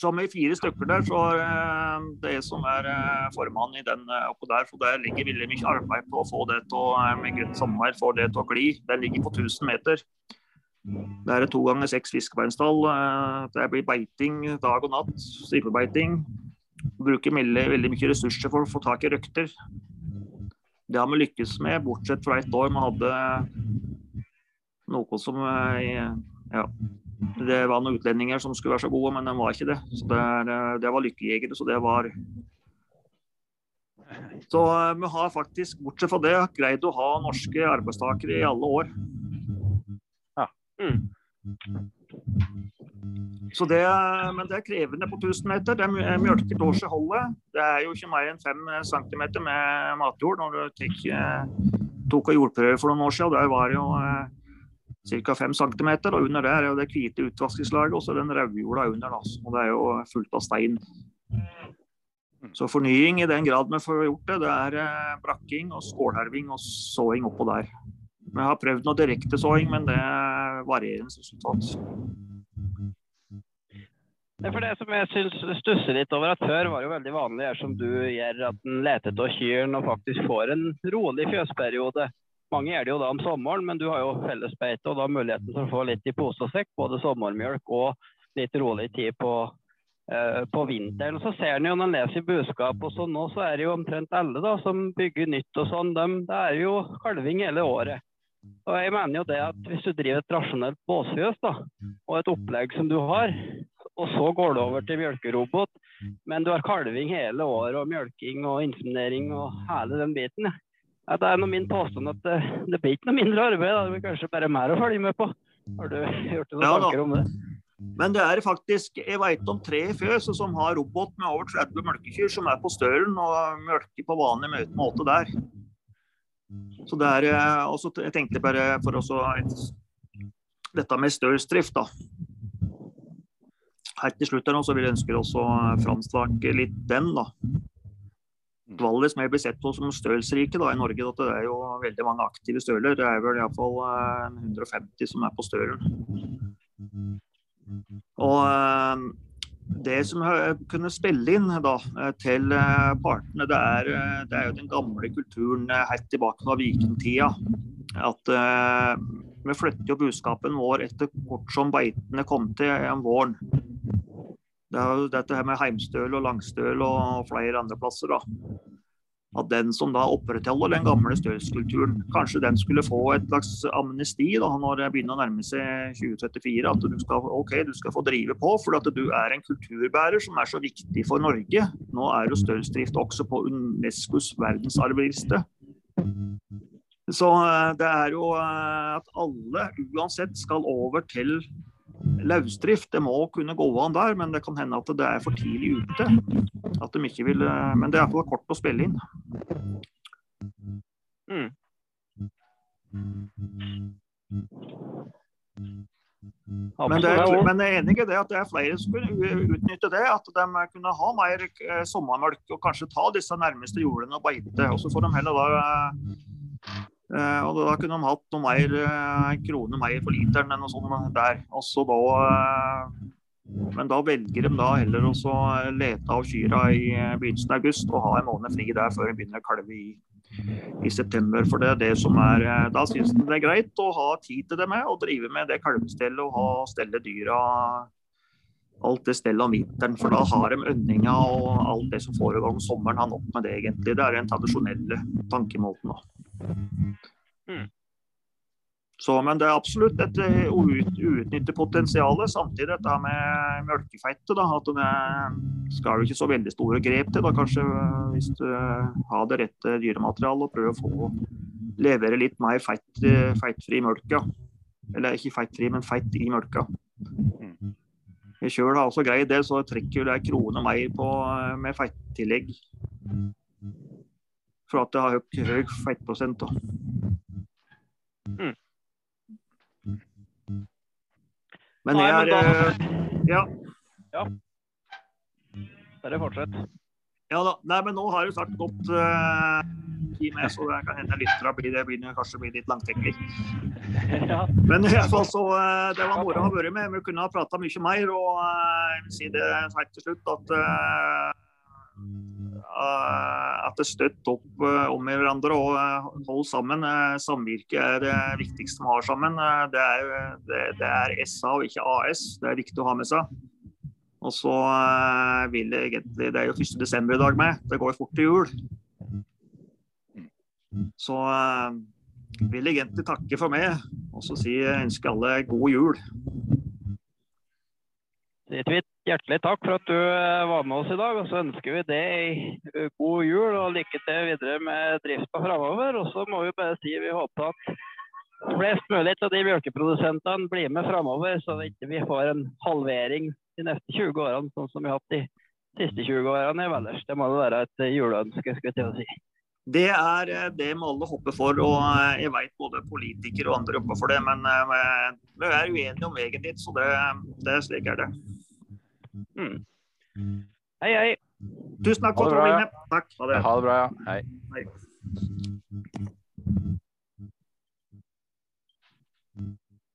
Så vi fire stykker der, så er eh, det som er eh, formann i den eh, oppå der. For der ligger veldig mye arbeid på å få det til å, eh, med godt samvær, få det til å gli. Den ligger på 1000 meter. Det er to ganger seks fiskebeinstall. eh, Det blir beiting dag og natt. Stripebeiting. Bruker veldig, veldig mye ressurser for å få tak i røkter. Det har vi lykkes med, bortsett fra et år vi hadde noe som eh, ja, det var noen utlendinger som skulle være så gode, men de var ikke det. Så det, er, eh, det var lykkejegere, så det var Så eh, vi har faktisk, bortsett fra det, greid å ha norske arbeidstakere i alle år. Mm. Så det, men det er krevende på 1000 meter. Det er mjølket år siden holdet. Det er jo ikke mer enn 5 cm med matjord når du tek, eh, tok av jordprøve for noen år siden. Der var det jo eh, ca. 5 cm, og under der er jo det hvite utvaskingslaget og så den rødjorda under. Da. Og det er jo fullt av stein. Så fornying i den grad vi får gjort det, det er eh, brakking og skålherving og såing oppå der. Vi har prøvd noe direktesåing, men det varierer resultat. Det er for det som jeg syns stusser litt over, at før var det jo veldig vanlig her som du gjør, at en leter etter kyrne og faktisk får en rolig fjøsperiode. Mange gjør det jo da om sommeren, men du har jo fellesbeite og da muligheten til å få litt i pose og sekk, både sommermjølk og litt rolig tid på, eh, på vinteren. Så ser en jo når en leser i budskap og sånn nå, så er det jo omtrent alle da som bygger nytt og sånn. De, det er jo kalving hele året. Og jeg mener jo det at hvis du driver et rasjonelt båsfjøs da, og et opplegg som du har, og så går det over til mjølkerobot, men du har kalving hele året og mjølking og inseminering og hele den biten. Ja. Ja, det er noe min påstand at det, det blir ikke noe mindre arbeid, da. det blir kanskje bare mer å følge med på. Har du gjort deg noen Ja tanker om det? Men det er faktisk, jeg vet om tre fjøs som har robot med over 30 melkekyr som er på stølen og melker på vanlig måte der. Så det er eh, også, Jeg tenkte bare for å så Dette med stølsdrift, da. Helt til slutt her nå, så vil jeg ønske også framsnakke litt den, da. Vallet som jeg blir sett på som stølsrike da, i Norge, at det er jo veldig mange aktive støler. Det er vel iallfall eh, 150 som er på stølen. Og eh, det som kunne spille inn da, eh, til eh, partene, det er, eh, det er jo den gamle kulturen eh, helt tilbake fra vikingtida. At eh, vi flytter jo budskapen vår etter hvert som beitene kom til om våren. Det er jo dette her med heimstøl og langstøl og flere andre plasser. da. At den som da opprettholder den gamle stølskulturen, kanskje den skulle få et slags amnesti da, når det begynner å nærme seg 2034. At du skal, okay, du skal få drive på, for at du er en kulturbærer som er så viktig for Norge. Nå er jo stølsdrift også på Unescos verdensarvliste. Så eh, det er jo eh, at alle uansett skal over til løsdrift. Det må kunne gå an der, men det kan hende at det er for tidlig ute. At de ikke vil, eh, men det er for kort å spille inn. Mm. Men, det er, men jeg er enig i det at det er flere som kunne utnytte det. At de kunne ha mer sommermelk og kanskje ta disse nærmeste jordene og beite. Og så får de heller da og da kunne de hatt noe mer kroner en mer for literen enn noe sånt der. Også da eh, Men da velger de da heller å lete av kyrne i eh, begynnelsen av august og ha en måned fri der før de begynner å kalve i, i september. For det er det som er eh, Da syns de det er greit å ha tid til det med, og drive med det kalvestellet og ha, stelle dyra alt det stellet om vinteren. For da har de ønninga og alt det som foregår om sommeren, har nok med det, egentlig. Det er den tradisjonelle tankemåten. da. Mm. Så, men det er absolutt et eh, ut- uutnyttet potensial. Samtidig dette med mjølkefeite. da, at Det skal jo ikke så veldig store grep til. da, Kanskje eh, hvis du har det rette dyrematerialet og prøver å få levere litt mer feit, eh, feitfri mjølka. Eller ikke feitfri, men feit i mjølka. Jeg sjøl har også greid det, så trekker jeg det en krone mer på, eh, med feittillegg. For at det har høy, høy feittprosent. Mm. Men jeg er Ja. eh, Ja. Bare fortsett. Ja da. Nei, men nå har det snart gått uh, tid med, så det kan hende lytterne blir det begynner kanskje å bli litt langtekkelig. ja. Men i hvert fall så uh, det var moro å ha vært med. Vi kunne ha prata mye mer. Og uh, jeg vil si det helt til slutt at eh, eh, at det støtter opp eh, om hverandre og holder sammen. Eh, samvirke er det viktigste vi har sammen. Eh, det, er, det, det er SA og ikke AS. Det er viktig å ha med seg. Og så eh, vil jeg egentlig Det er jo 1. desember i dag med. Det går jo fort til jul. Så eh, vil jeg egentlig takke for meg, og så si jeg alle god jul. Hjertelig takk for at du eh, var med oss i dag. Og så ønsker vi deg god jul og lykke til videre med drifta framover. Og så må vi bare si vi håper at flest mulig av de melkeprodusentene blir med framover, så vi ikke får en halvering de neste 20 årene, sånn som vi har hatt de siste 20 årene i Valdres. Det må jo være et eh, juleønske, skulle jeg til å si. Det er eh, det vi alle hopper for, og eh, jeg vet både politikere og andre jobber for det. Men vi er uenige om veien dit, så det, det er slik er det. Mm. Hei, hei. Tusen takk for det at du var inne. Takk. Ha det. Ha det bra, ja. Hei. Hei.